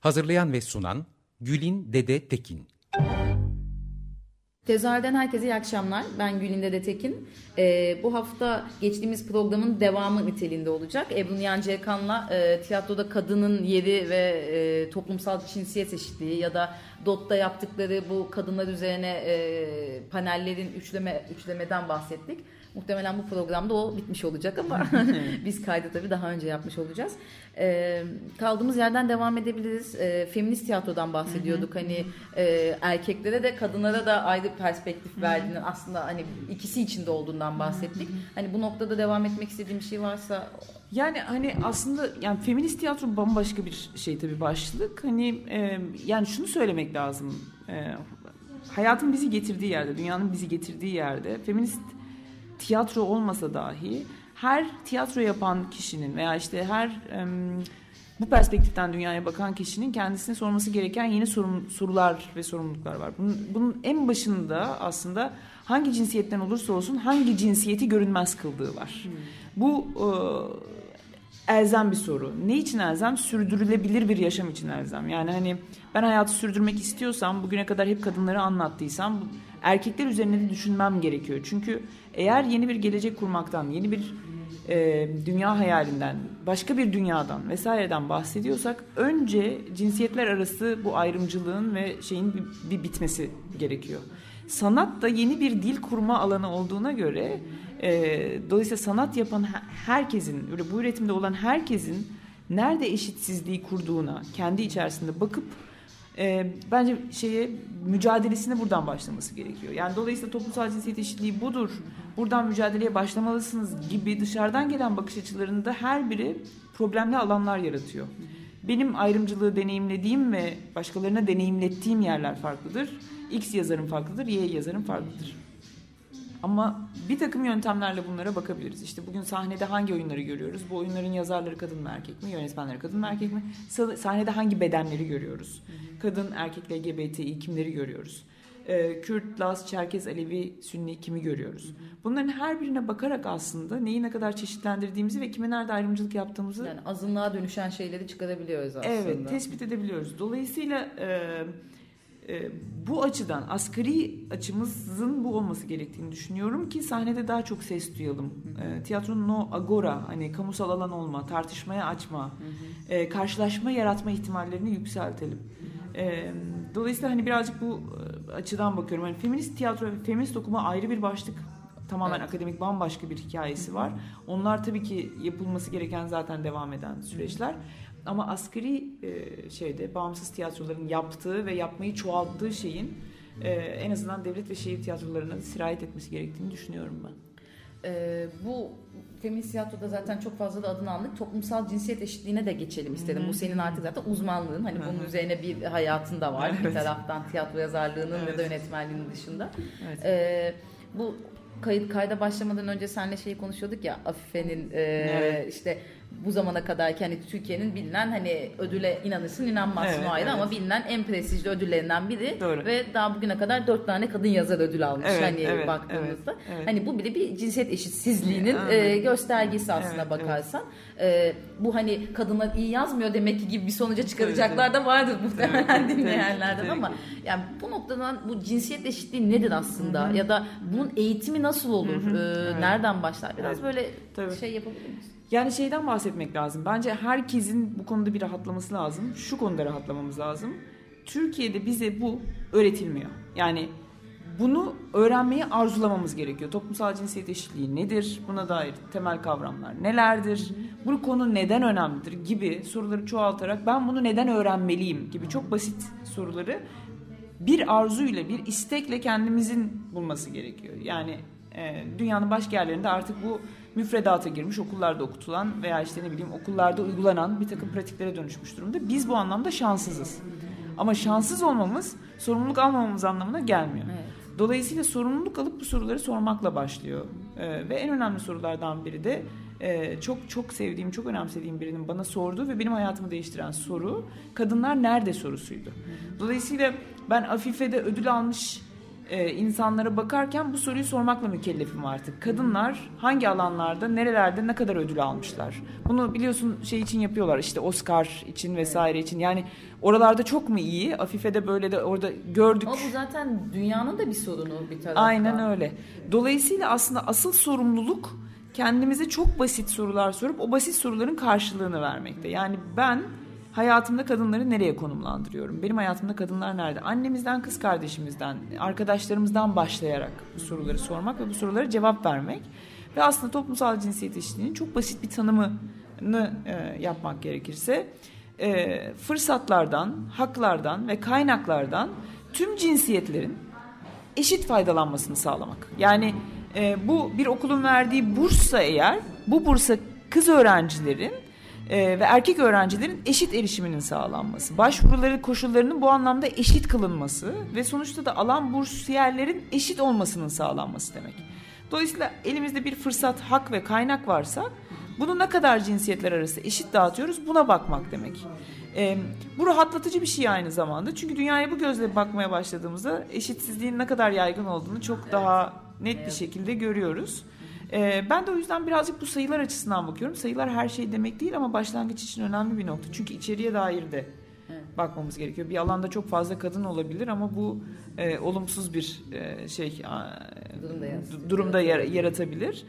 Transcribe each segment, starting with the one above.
Hazırlayan ve sunan Gülin Dede Tekin. Tezahürden herkese iyi akşamlar. Ben Gülin Dede Tekin. Ee, bu hafta geçtiğimiz programın devamı niteliğinde olacak. Ebru Nihan Cekan'la e, tiyatroda kadının yeri ve e, toplumsal cinsiyet eşitliği ya da DOT'ta yaptıkları bu kadınlar üzerine e, panellerin üçleme üçlemeden bahsettik. Muhtemelen bu programda o bitmiş olacak ama biz kaydı tabii daha önce yapmış olacağız. E, kaldığımız yerden devam edebiliriz. E, feminist tiyatrodan bahsediyorduk. hani e, erkeklere de kadınlara da ayrı perspektif verdiğini aslında hani ikisi içinde olduğundan bahsettik. hani bu noktada devam etmek istediğim bir şey varsa yani hani aslında yani feminist tiyatro bambaşka bir şey tabii başlık. Hani e, yani şunu söylemek lazım. E, hayatın bizi getirdiği yerde, dünyanın bizi getirdiği yerde feminist tiyatro olmasa dahi her tiyatro yapan kişinin veya işte her e, bu perspektiften dünyaya bakan kişinin kendisine sorması gereken yeni sorun, sorular ve sorumluluklar var. Bunun, bunun en başında aslında hangi cinsiyetten olursa olsun hangi cinsiyeti görünmez kıldığı var. Hmm. Bu e, elzem bir soru. Ne için elzem? Sürdürülebilir bir yaşam için elzem. Yani hani ben hayatı sürdürmek istiyorsam, bugüne kadar hep kadınları anlattıysam erkekler üzerine de düşünmem gerekiyor. Çünkü eğer yeni bir gelecek kurmaktan, yeni bir e, dünya hayalinden, başka bir dünyadan vesaireden bahsediyorsak önce cinsiyetler arası bu ayrımcılığın ve şeyin bir, bir bitmesi gerekiyor. Sanat da yeni bir dil kurma alanı olduğuna göre dolayısıyla sanat yapan herkesin, bu üretimde olan herkesin nerede eşitsizliği kurduğuna kendi içerisinde bakıp e, bence şeye mücadelesine buradan başlaması gerekiyor. Yani dolayısıyla toplumsal cinsiyet eşitliği budur. Buradan mücadeleye başlamalısınız gibi dışarıdan gelen bakış açılarında her biri problemli alanlar yaratıyor. Benim ayrımcılığı deneyimlediğim ve başkalarına deneyimlettiğim yerler farklıdır. X yazarım farklıdır, Y yazarım farklıdır. Ama bir takım yöntemlerle bunlara bakabiliriz. İşte bugün sahnede hangi oyunları görüyoruz? Bu oyunların yazarları kadın mı erkek mi? Yönetmenleri kadın mı erkek mi? Sahnede hangi bedenleri görüyoruz? Kadın, erkek, LGBTİ kimleri görüyoruz? Ee, Kürt, Laz, Çerkez, Alevi, Sünni kimi görüyoruz? Bunların her birine bakarak aslında neyi ne kadar çeşitlendirdiğimizi ve kime nerede ayrımcılık yaptığımızı... Yani azınlığa dönüşen şeyleri çıkarabiliyoruz aslında. Evet, tespit edebiliyoruz. Dolayısıyla... E, e, bu açıdan asgari açımızın bu olması gerektiğini düşünüyorum ki sahnede daha çok ses duyalım. E, tiyatronun o agora hani kamusal alan olma, tartışmaya açma, e, karşılaşma yaratma ihtimallerini yükseltelim. E, dolayısıyla hani birazcık bu e, açıdan bakıyorum. Hani feminist tiyatro ve feminist okuma ayrı bir başlık tamamen evet. akademik bambaşka bir hikayesi var. Onlar tabii ki yapılması gereken zaten devam eden süreçler. Ama asgari e, şeyde bağımsız tiyatroların yaptığı ve yapmayı çoğalttığı şeyin e, en azından devlet ve şehir tiyatrolarına sirayet etmesi gerektiğini düşünüyorum ben. E, bu feminist tiyatroda zaten çok fazla da adını andık. Toplumsal cinsiyet eşitliğine de geçelim istedim. Bu senin artık zaten uzmanlığın. Hani bunun üzerine bir hayatın da var. Evet. Bir taraftan tiyatro yazarlığının evet. ya da yönetmenliğinin dışında. Evet. E, bu kayıt kayda başlamadan önce seninle şeyi konuşuyorduk ya Afife'nin e, evet. işte bu zamana kadar hani Türkiye'nin bilinen hani ödüle inanırsın inanmazsın evet, o ayrı evet. ama bilinen en prestijli ödüllerinden biri Doğru. ve daha bugüne kadar dört tane kadın yazar ödül almış evet, hani evet, baktığımızda. Evet, evet. Hani bu bile bir cinsiyet eşitsizliğinin evet. e, göstergesi aslında evet, bakarsan. Evet. E, bu hani kadınlar iyi yazmıyor demek ki gibi bir sonuca çıkaracaklar evet, da vardır muhtemelen evet, dinleyenlerden evet, ama yani bu noktadan bu cinsiyet eşitliği nedir aslında Hı-hı. ya da bunun eğitimi nasıl olur? Hı-hı. E, evet. Nereden başlar? Biraz evet. böyle Tabii. şey yapabilir? Yani şeyden bahsetmek lazım. Bence herkesin bu konuda bir rahatlaması lazım. Şu konuda rahatlamamız lazım. Türkiye'de bize bu öğretilmiyor. Yani bunu öğrenmeyi arzulamamız gerekiyor. Toplumsal cinsiyet eşitliği nedir? Buna dair temel kavramlar nelerdir? Bu konu neden önemlidir gibi soruları çoğaltarak ben bunu neden öğrenmeliyim gibi çok basit soruları bir arzuyla, bir istekle kendimizin bulması gerekiyor. Yani e, dünyanın başka yerlerinde artık bu müfredata girmiş, okullarda okutulan veya işte ne bileyim okullarda uygulanan bir takım pratiklere dönüşmüş durumda. Biz bu anlamda şanssızız. Ama şanssız olmamız sorumluluk almamamız anlamına gelmiyor. Evet. Dolayısıyla sorumluluk alıp bu soruları sormakla başlıyor. Ee, ve en önemli sorulardan biri de e, çok çok sevdiğim, çok önemsediğim birinin bana sorduğu ve benim hayatımı değiştiren soru kadınlar nerede sorusuydu. Dolayısıyla ben Afife'de ödül almış e, insanlara bakarken bu soruyu sormakla mükellefim artık. Kadınlar hangi alanlarda, nerelerde ne kadar ödül almışlar? Bunu biliyorsun şey için yapıyorlar işte Oscar için vesaire için. Yani oralarda çok mu iyi? Afife'de böyle de orada gördük. Ama bu zaten dünyanın da bir sorunu bir taraftan. Aynen öyle. Dolayısıyla aslında asıl sorumluluk kendimize çok basit sorular sorup o basit soruların karşılığını vermekte. Yani ben hayatımda kadınları nereye konumlandırıyorum? Benim hayatımda kadınlar nerede? Annemizden, kız kardeşimizden, arkadaşlarımızdan başlayarak bu soruları sormak ve bu sorulara cevap vermek. Ve aslında toplumsal cinsiyet eşitliğinin çok basit bir tanımını e, yapmak gerekirse e, fırsatlardan, haklardan ve kaynaklardan tüm cinsiyetlerin eşit faydalanmasını sağlamak. Yani e, bu bir okulun verdiği burssa eğer bu bursa kız öğrencilerin e, ve erkek öğrencilerin eşit erişiminin sağlanması, başvuruları koşullarının bu anlamda eşit kılınması ve sonuçta da alan bursiyerlerin eşit olmasının sağlanması demek. Dolayısıyla elimizde bir fırsat, hak ve kaynak varsa bunu ne kadar cinsiyetler arası eşit dağıtıyoruz buna bakmak demek. E, bu rahatlatıcı bir şey aynı zamanda. Çünkü dünyaya bu gözle bakmaya başladığımızda eşitsizliğin ne kadar yaygın olduğunu çok daha net bir şekilde görüyoruz. Ee, ben de o yüzden birazcık bu sayılar açısından bakıyorum. Sayılar her şey demek değil ama başlangıç için önemli bir nokta. Çünkü içeriye dair de bakmamız gerekiyor. Bir alanda çok fazla kadın olabilir ama bu e, olumsuz bir e, şey durumda, durumda yaratabilir.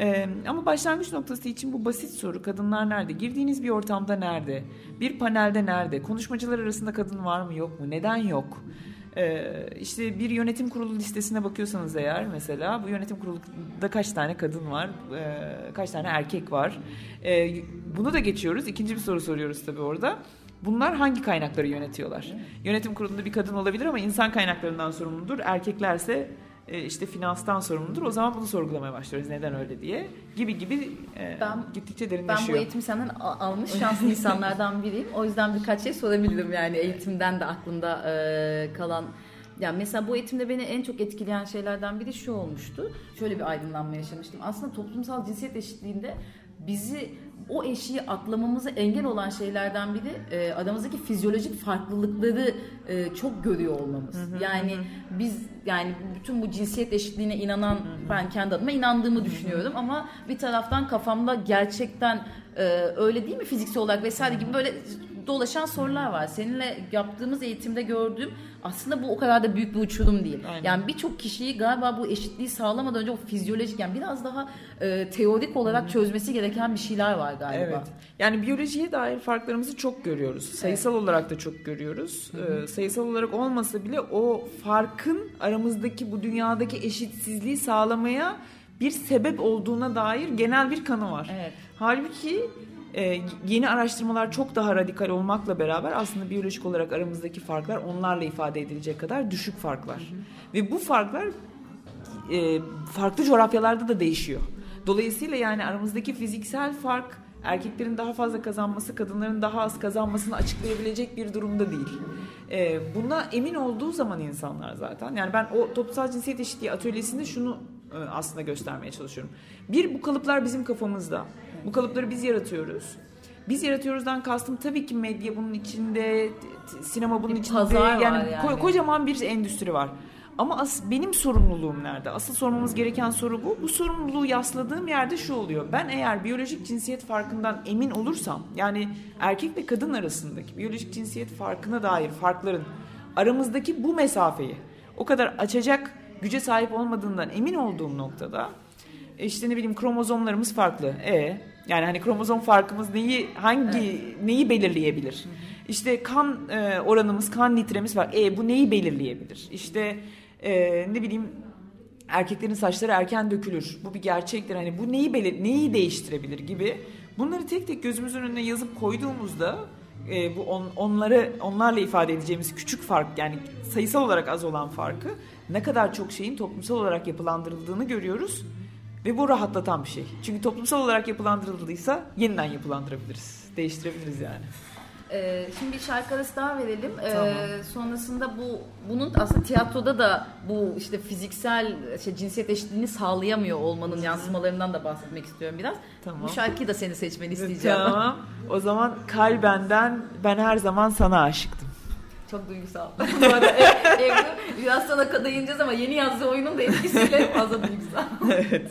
Ee, ama başlangıç noktası için bu basit soru kadınlar nerede? Girdiğiniz bir ortamda nerede? Bir panelde nerede? Konuşmacılar arasında kadın var mı yok mu? Neden yok? Ee, işte bir yönetim kurulu listesine bakıyorsanız eğer mesela bu yönetim kurulunda kaç tane kadın var, ee, kaç tane erkek var. Ee, bunu da geçiyoruz. İkinci bir soru soruyoruz tabii orada. Bunlar hangi kaynakları yönetiyorlar? Yönetim kurulunda bir kadın olabilir ama insan kaynaklarından sorumludur. Erkeklerse e, işte finanstan sorumludur. O zaman bunu sorgulamaya başlıyoruz. Neden öyle diye. Gibi gibi e, ben, gittikçe derinleşiyor. Ben bu eğitimi senden almış şanslı insanlardan biriyim. O yüzden birkaç şey sorabilirim yani eğitimden de aklımda e, kalan yani mesela bu eğitimde beni en çok etkileyen şeylerden biri şu olmuştu. Şöyle bir aydınlanma yaşamıştım. Aslında toplumsal cinsiyet eşitliğinde bizi o eşiği atlamamızı engel olan şeylerden biri e, aramızdaki fizyolojik farklılıkları e, çok görüyor olmamız. Hı hı, yani hı. biz yani bütün bu cinsiyet eşitliğine inanan hı hı. ben kendi adıma inandığımı düşünüyorum ama bir taraftan kafamda gerçekten e, öyle değil mi fiziksel olarak vesaire gibi böyle dolaşan sorular var. Seninle yaptığımız eğitimde gördüğüm aslında bu o kadar da büyük bir uçurum değil. Aynen. Yani birçok kişiyi galiba bu eşitliği sağlamadan önce o fizyolojik yani biraz daha e, teorik olarak çözmesi gereken bir şeyler var galiba. Evet. Yani biyolojiye dair farklarımızı çok görüyoruz. Sayısal evet. olarak da çok görüyoruz. Ee, sayısal olarak olmasa bile o farkın aramızdaki bu dünyadaki eşitsizliği sağlamaya bir sebep olduğuna dair genel bir kanı var. Evet. Halbuki e, yeni araştırmalar çok daha radikal olmakla beraber aslında biyolojik olarak aramızdaki farklar onlarla ifade edilecek kadar düşük farklar. Hı hı. Ve bu farklar e, farklı coğrafyalarda da değişiyor. Dolayısıyla yani aramızdaki fiziksel fark erkeklerin daha fazla kazanması, kadınların daha az kazanmasını açıklayabilecek bir durumda değil. E, buna emin olduğu zaman insanlar zaten, yani ben o toplumsal cinsiyet eşitliği atölyesinde şunu e, aslında göstermeye çalışıyorum. Bir, bu kalıplar bizim kafamızda. Bu kalıpları biz yaratıyoruz. Biz yaratıyoruzdan kastım tabii ki medya bunun içinde, sinema bunun bir içinde. Pazar yani, var yani. kocaman bir endüstri var. Ama as, benim sorumluluğum nerede? Asıl sormamız gereken soru bu. Bu sorumluluğu yasladığım yerde şu oluyor. Ben eğer biyolojik cinsiyet farkından emin olursam, yani erkek ve kadın arasındaki biyolojik cinsiyet farkına dair farkların aramızdaki bu mesafeyi o kadar açacak güce sahip olmadığından emin olduğum noktada işte ne bileyim kromozomlarımız farklı. E yani hani kromozom farkımız neyi hangi evet. neyi belirleyebilir? İşte kan e, oranımız, kan litremiz var. E bu neyi belirleyebilir? İşte e, ne bileyim erkeklerin saçları erken dökülür. Bu bir gerçektir. Hani bu neyi belir neyi değiştirebilir gibi. Bunları tek tek gözümüzün önüne yazıp koyduğumuzda e, bu on, onları onlarla ifade edeceğimiz küçük fark yani sayısal olarak az olan farkı ne kadar çok şeyin toplumsal olarak yapılandırıldığını görüyoruz ve bu rahatlatan bir şey. Çünkü toplumsal olarak yapılandırıldıysa yeniden yapılandırabiliriz, değiştirebiliriz yani. Ee, şimdi bir şarkı arası daha verelim. Ee, tamam. sonrasında bu bunun aslında tiyatroda da bu işte fiziksel işte cinsiyet eşitliğini sağlayamıyor olmanın yansımalarından da bahsetmek istiyorum biraz. Tamam. Bu şarkıyı da seni seçmeni isteyeceğim. Tamam. O zaman Kalben'den ben her zaman sana aşıktım. Çok duygusal. Bu arada Ebru biraz sonra kadayınacağız ama yeni yazdığı oyunun da etkisiyle fazla duygusal. evet.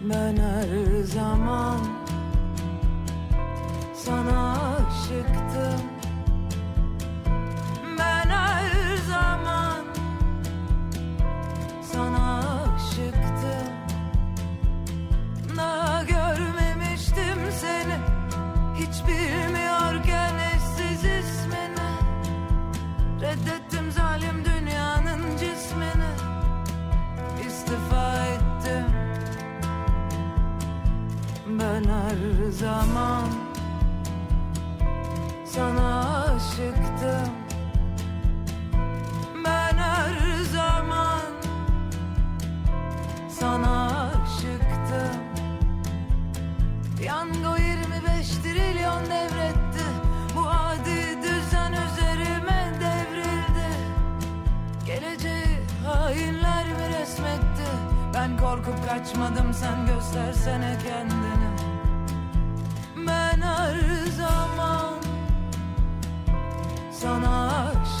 Ben her zaman sana aşıktım zaman sana aşıktım. Ben her zaman sana aşıktım. Yango 25 trilyon devretti. Bu adi düzen üzerime devrildi. Geleceği hainler mi resmetti. Ben korkup kaçmadım sen göstersene kendini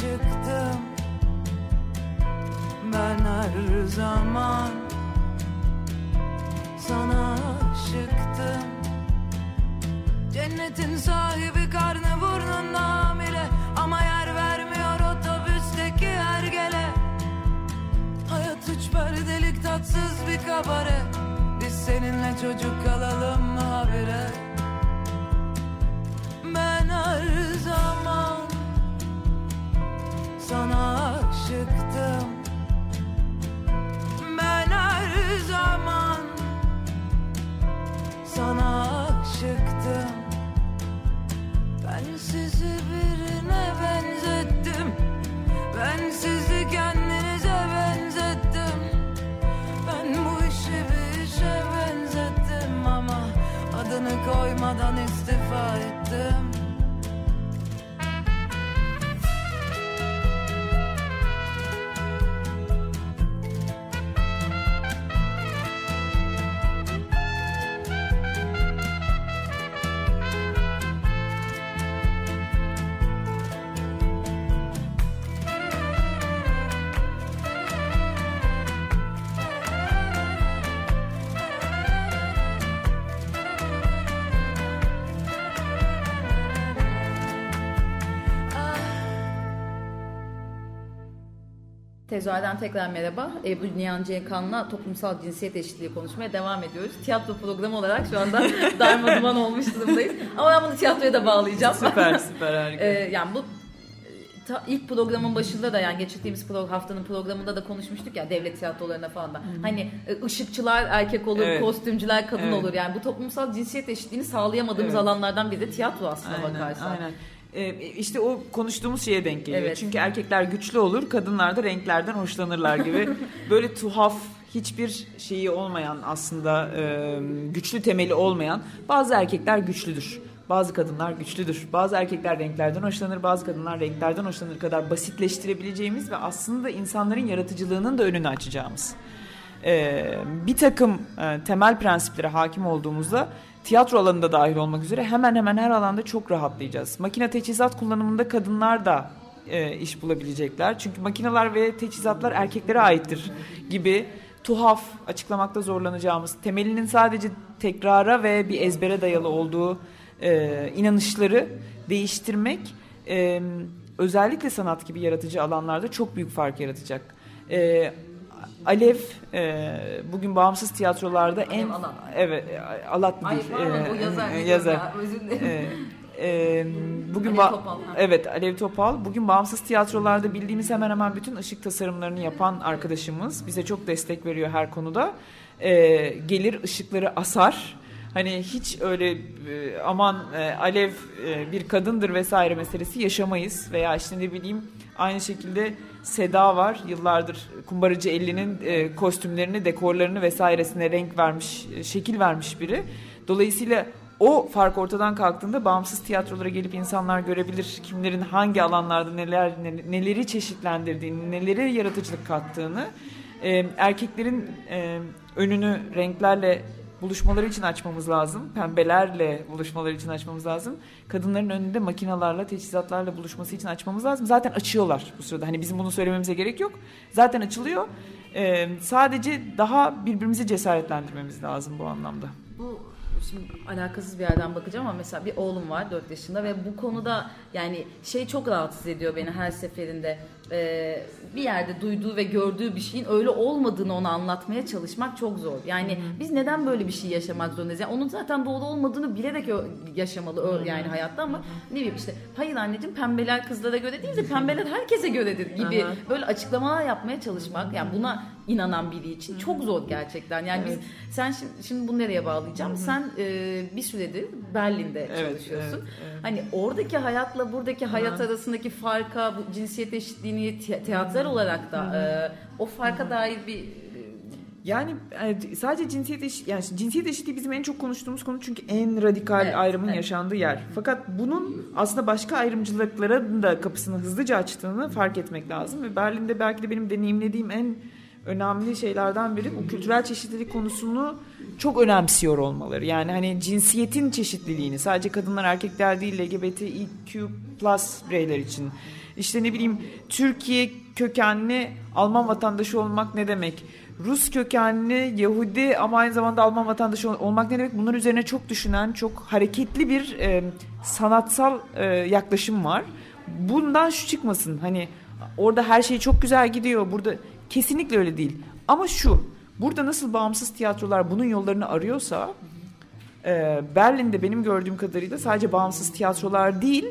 sana aşıktım Ben her zaman sana aşıktım. Cennetin sahibi karnı burnunda hamile Ama yer vermiyor otobüsteki hergele Hayat üç perdelik tatsız bir kabare. Biz seninle çocuk kalalım mı habire sizi birine benzettim. Ben sizi kendinize benzettim. Ben bu işi bir işe benzettim ama Adını koymadan istifa ettim Tezahürden tekrar merhaba. Ebru Nihan Ceykan'la toplumsal cinsiyet eşitliği konuşmaya devam ediyoruz. Tiyatro programı olarak şu anda darma duman olmuş durumdayız. Ama ben bunu tiyatroya da bağlayacağım. Süper süper harika. ee, yani bu ta, ilk programın başında da yani geçirdiğimiz pro, haftanın programında da konuşmuştuk ya devlet tiyatrolarına falan da. Hmm. Hani e, ışıkçılar erkek olur, evet. kostümcüler kadın evet. olur. Yani bu toplumsal cinsiyet eşitliğini sağlayamadığımız evet. alanlardan biri de tiyatro aslında aynen, bakarsan. Aynen. Ee, işte o konuştuğumuz şeye denk geliyor. Evet. Çünkü erkekler güçlü olur, kadınlar da renklerden hoşlanırlar gibi. Böyle tuhaf, hiçbir şeyi olmayan aslında e, güçlü temeli olmayan bazı erkekler güçlüdür. Bazı kadınlar güçlüdür. Bazı erkekler renklerden hoşlanır, bazı kadınlar renklerden hoşlanır kadar basitleştirebileceğimiz ve aslında insanların yaratıcılığının da önünü açacağımız. Ee, bir takım e, temel prensiplere hakim olduğumuzda tiyatro alanında dahil olmak üzere hemen hemen her alanda çok rahatlayacağız. Makine teçhizat kullanımında kadınlar da e, iş bulabilecekler. Çünkü makineler ve teçhizatlar erkeklere aittir gibi tuhaf, açıklamakta zorlanacağımız, temelinin sadece tekrara ve bir ezbere dayalı olduğu e, inanışları değiştirmek e, özellikle sanat gibi yaratıcı alanlarda çok büyük fark yaratacak. E, Alev e, bugün bağımsız tiyatrolarda en Alat. evet Alat Ay, değil. E, o yazar. E, yazar. E, e, bugün Alev Topal. Evet Alev Topal. Bugün bağımsız tiyatrolarda bildiğimiz hemen hemen bütün ışık tasarımlarını yapan arkadaşımız. Bize çok destek veriyor her konuda. E, gelir ışıkları asar. Hani hiç öyle e, aman e, Alev e, bir kadındır vesaire meselesi yaşamayız. Veya işte ne bileyim aynı şekilde Seda var. Yıllardır Kumbaracı 50'nin e, kostümlerini, dekorlarını vesairesine renk vermiş, e, şekil vermiş biri. Dolayısıyla o fark ortadan kalktığında bağımsız tiyatrolara gelip insanlar görebilir kimlerin hangi alanlarda neler neleri çeşitlendirdiğini, neleri yaratıcılık kattığını, e, erkeklerin önünü renklerle buluşmaları için açmamız lazım. Pembelerle buluşmaları için açmamız lazım. Kadınların önünde makinalarla, teçhizatlarla buluşması için açmamız lazım. Zaten açıyorlar bu sırada. Hani bizim bunu söylememize gerek yok. Zaten açılıyor. Ee, sadece daha birbirimizi cesaretlendirmemiz lazım bu anlamda. Bu şimdi alakasız bir yerden bakacağım ama mesela bir oğlum var 4 yaşında ve bu konuda yani şey çok rahatsız ediyor beni her seferinde e, bir yerde duyduğu ve gördüğü bir şeyin öyle olmadığını ona anlatmaya çalışmak çok zor. Yani hmm. biz neden böyle bir şey yaşamak zorundayız? Yani onun zaten doğru olmadığını bilerek yaşamalı hmm. yani hayatta ama ne bileyim işte hayır anneciğim pembeler kızlara göre değil de pembeler herkese göredir gibi böyle açıklamalar yapmaya çalışmak yani buna inanan biri için çok zor gerçekten. Yani evet. biz sen şimdi, şimdi bunu nereye bağlayacağım? Sen e, bir süredir Berlin'de evet, çalışıyorsun. Evet, evet. Hani oradaki hayatla buradaki hayat arasındaki farka, bu cinsiyet eşitliğini hani teatral olarak da e, o farka dair bir yani sadece cinsiyet eşit yani cinsiyet eşitliği bizim en çok konuştuğumuz konu çünkü en radikal evet, ayrımın evet. yaşandığı yer. Fakat bunun aslında başka ayrımcılıklara da kapısını hızlıca açtığını fark etmek lazım ve Berlin'de belki de benim deneyimlediğim en önemli şeylerden biri bu kültürel çeşitlilik konusunu çok önemsiyor olmaları. Yani hani cinsiyetin çeşitliliğini sadece kadınlar erkekler değil LGBTIQ plus bireyler için işte ne bileyim Türkiye kökenli Alman vatandaşı olmak ne demek? Rus kökenli Yahudi ama aynı zamanda Alman vatandaşı olmak ne demek? Bunlar üzerine çok düşünen, çok hareketli bir e, sanatsal e, yaklaşım var. Bundan şu çıkmasın hani orada her şey çok güzel gidiyor. Burada kesinlikle öyle değil. Ama şu burada nasıl bağımsız tiyatrolar bunun yollarını arıyorsa e, Berlin'de benim gördüğüm kadarıyla sadece bağımsız tiyatrolar değil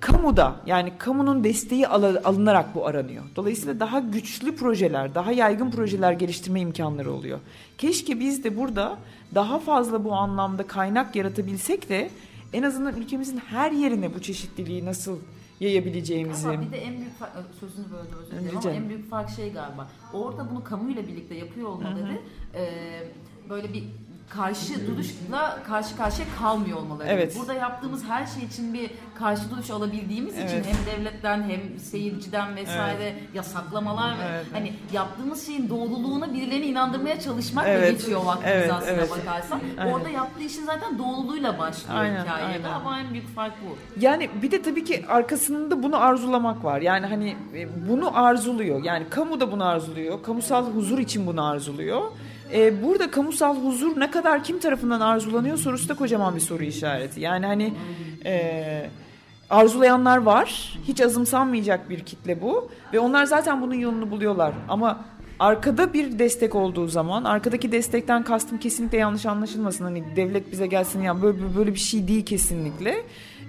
kamuda yani kamunun desteği alınarak bu aranıyor. Dolayısıyla daha güçlü projeler, daha yaygın projeler geliştirme imkanları oluyor. Keşke biz de burada daha fazla bu anlamda kaynak yaratabilsek de en azından ülkemizin her yerine bu çeşitliliği nasıl yayabileceğimizi. Ama bir de en büyük fark, sözünü böldüm özür dilerim ama en büyük fark şey galiba. Orada bunu kamuyla birlikte yapıyor olmaları e, böyle bir karşı duruşla karşı karşıya kalmıyor olmaları. Evet. Burada yaptığımız her şey için bir karşı duruş alabildiğimiz evet. için hem devletten hem seyirciden vesaire evet. yasaklamalar evet. ve hani yaptığımız şeyin doğruluğuna birilerini inandırmaya çalışmak evet. geçiyor vaktimiz evet. aslında evet. bakarsan. Aynen. Orada yaptığı işin zaten doğruluğuyla başlıyor aynen, hikayede aynen. ama en büyük fark bu. Yani bir de tabii ki arkasında bunu arzulamak var. Yani hani e, bunu arzuluyor. Yani kamu da bunu arzuluyor. Kamusal huzur için bunu arzuluyor. E, burada kamusal huzur ne kadar kim tarafından arzulanıyor sorusu da kocaman bir soru işareti. Yani hani e, arzulayanlar var. Hiç azımsanmayacak bir kitle bu. Ve onlar zaten bunun yolunu buluyorlar. Ama arkada bir destek olduğu zaman arkadaki destekten kastım kesinlikle yanlış anlaşılmasın. Hani devlet bize gelsin ya böyle, böyle bir şey değil kesinlikle.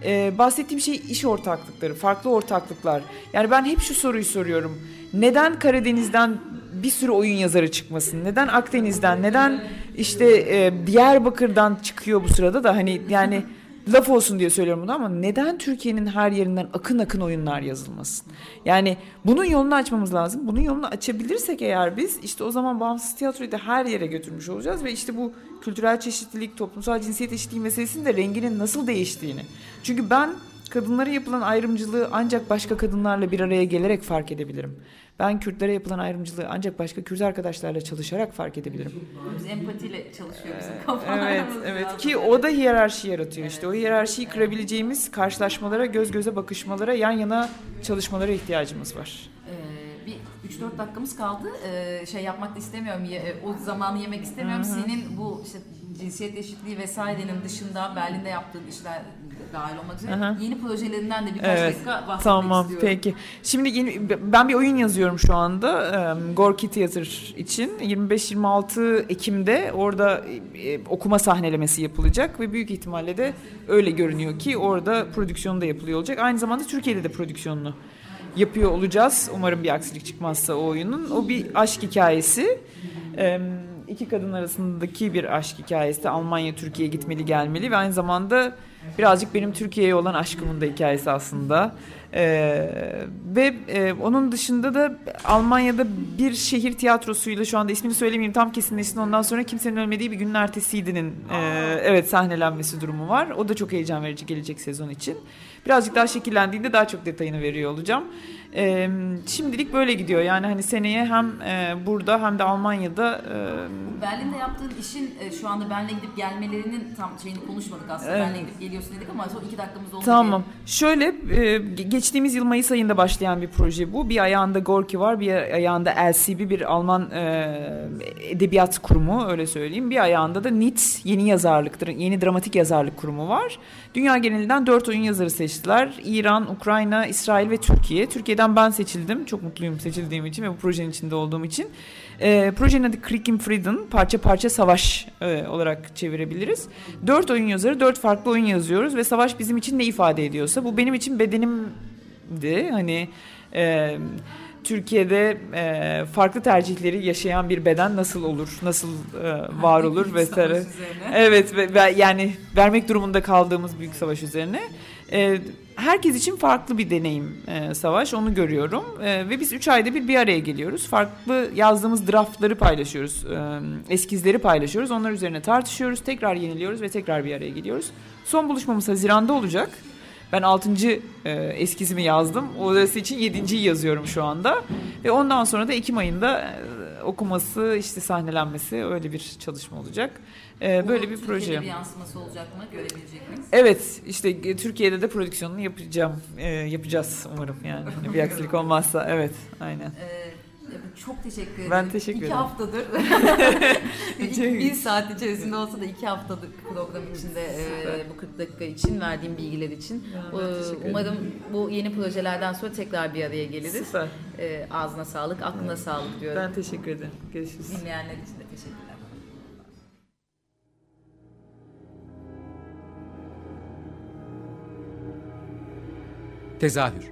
Ee, bahsettiğim şey iş ortaklıkları, farklı ortaklıklar. Yani ben hep şu soruyu soruyorum. Neden Karadeniz'den bir sürü oyun yazarı çıkmasın? Neden Akdeniz'den? Neden işte e, Diyarbakır'dan çıkıyor bu sırada da hani yani laf olsun diye söylüyorum bunu ama neden Türkiye'nin her yerinden akın akın oyunlar yazılmasın? Yani bunun yolunu açmamız lazım. Bunun yolunu açabilirsek eğer biz işte o zaman bağımsız tiyatroyu da her yere götürmüş olacağız ve işte bu kültürel çeşitlilik, toplumsal cinsiyet eşitliği meselesinin de renginin nasıl değiştiğini. Çünkü ben kadınlara yapılan ayrımcılığı ancak başka kadınlarla bir araya gelerek fark edebilirim. Ben Kürtlere yapılan ayrımcılığı ancak başka Kürt arkadaşlarla çalışarak fark edebilirim. Biz empatiyle çalışıyoruz. Ee, evet, evet ki o da hiyerarşi yaratıyor evet. işte. O hiyerarşiyi kırabileceğimiz karşılaşmalara, göz göze bakışmalara, yan yana çalışmalara ihtiyacımız var. Ee, bir 3-4 dakikamız kaldı. Ee, şey yapmak da istemiyorum. O zamanı yemek istemiyorum. Hı-hı. Senin bu işte cinsiyet eşitliği vesairenin dışında Berlin'de yaptığın işler dahil olmak üzere Aha. yeni projelerinden de birkaç evet. dakika bahsetmek tamam, istiyorum. Peki. Şimdi yeni, ben bir oyun yazıyorum şu anda um, Gorki Theater için. 25-26 Ekim'de orada e, okuma sahnelemesi yapılacak ve büyük ihtimalle de öyle görünüyor ki orada prodüksiyonu da yapılıyor olacak. Aynı zamanda Türkiye'de de prodüksiyonunu yapıyor olacağız. Umarım bir aksilik çıkmazsa o oyunun. O bir aşk hikayesi. Um, iki kadın arasındaki bir aşk hikayesi. Almanya Türkiye'ye gitmeli gelmeli ve aynı zamanda birazcık benim Türkiye'ye olan aşkımın da hikayesi aslında. Ee, ve e, onun dışında da Almanya'da bir şehir tiyatrosuyla şu anda ismini söylemeyeyim tam kesinleşsin ondan sonra kimsenin ölmediği bir günün ertesiydinin e, evet sahnelenmesi durumu var. O da çok heyecan verici gelecek sezon için. Birazcık daha şekillendiğinde daha çok detayını veriyor olacağım. E, şimdilik böyle gidiyor. Yani hani seneye hem e, burada hem de Almanya'da e, Berlin'de yaptığın işin e, şu anda Berlin'e gidip gelmelerinin tam şeyini konuşmadık aslında. Evet. Berlin'e gidip geliyorsun dedik ama son iki dakikamız oldu. Tamam. Diye. Şöyle e, geçtiğimiz yıl Mayıs ayında başlayan bir proje bu. Bir ayağında Gorki var, bir ayağında LCB bir Alman e, edebiyat kurumu öyle söyleyeyim. Bir ayağında da NIT yeni yazarlıktır, yeni dramatik yazarlık kurumu var. Dünya genelinden dört oyun yazarı seçtiler. İran, Ukrayna, İsrail ve Türkiye. Türkiye'den ben seçildim. Çok mutluyum seçildiğim için ve bu projenin içinde olduğum için. E, projenin adı Creek in Freedom, parça parça savaş e, olarak çevirebiliriz. Dört oyun yazarı, dört farklı oyun yazıyoruz ve savaş bizim için ne ifade ediyorsa. Bu benim için bedenimdi. Hani... E, Türkiye'de e, farklı tercihleri yaşayan bir beden nasıl olur, nasıl e, var olur vesaire. Evet ve, ve yani vermek durumunda kaldığımız büyük savaş üzerine. E, herkes için farklı bir deneyim e, savaş onu görüyorum e, ve biz üç ayda bir bir araya geliyoruz. Farklı yazdığımız draftları paylaşıyoruz, e, eskizleri paylaşıyoruz. Onlar üzerine tartışıyoruz, tekrar yeniliyoruz ve tekrar bir araya geliyoruz. Son buluşmamız Haziran'da olacak. Ben 6. E, eskizimi yazdım. Orası için 7.yi yazıyorum şu anda. Ve ondan sonra da Ekim ayında e, okuması, işte sahnelenmesi öyle bir çalışma olacak. E, böyle bir proje. Türkiye'de bir yansıması olacak mı? Görebilecek miyiz? Evet. işte Türkiye'de de prodüksiyonunu yapacağım. E, yapacağız umarım yani. bir aksilik olmazsa. Evet. Aynen. Ee, çok teşekkür ederim. Ben teşekkür ederim. İki haftadır. bir saat içerisinde olsa da iki haftadır program içinde e, bu 40 dakika için verdiğim bilgiler için. Ya, e, umarım bu yeni projelerden sonra tekrar bir araya geliriz. Süper. E, ağzına sağlık, aklına evet. sağlık diyorum. Ben teşekkür ederim. Görüşürüz. Dinleyenler için de teşekkürler. Tezahür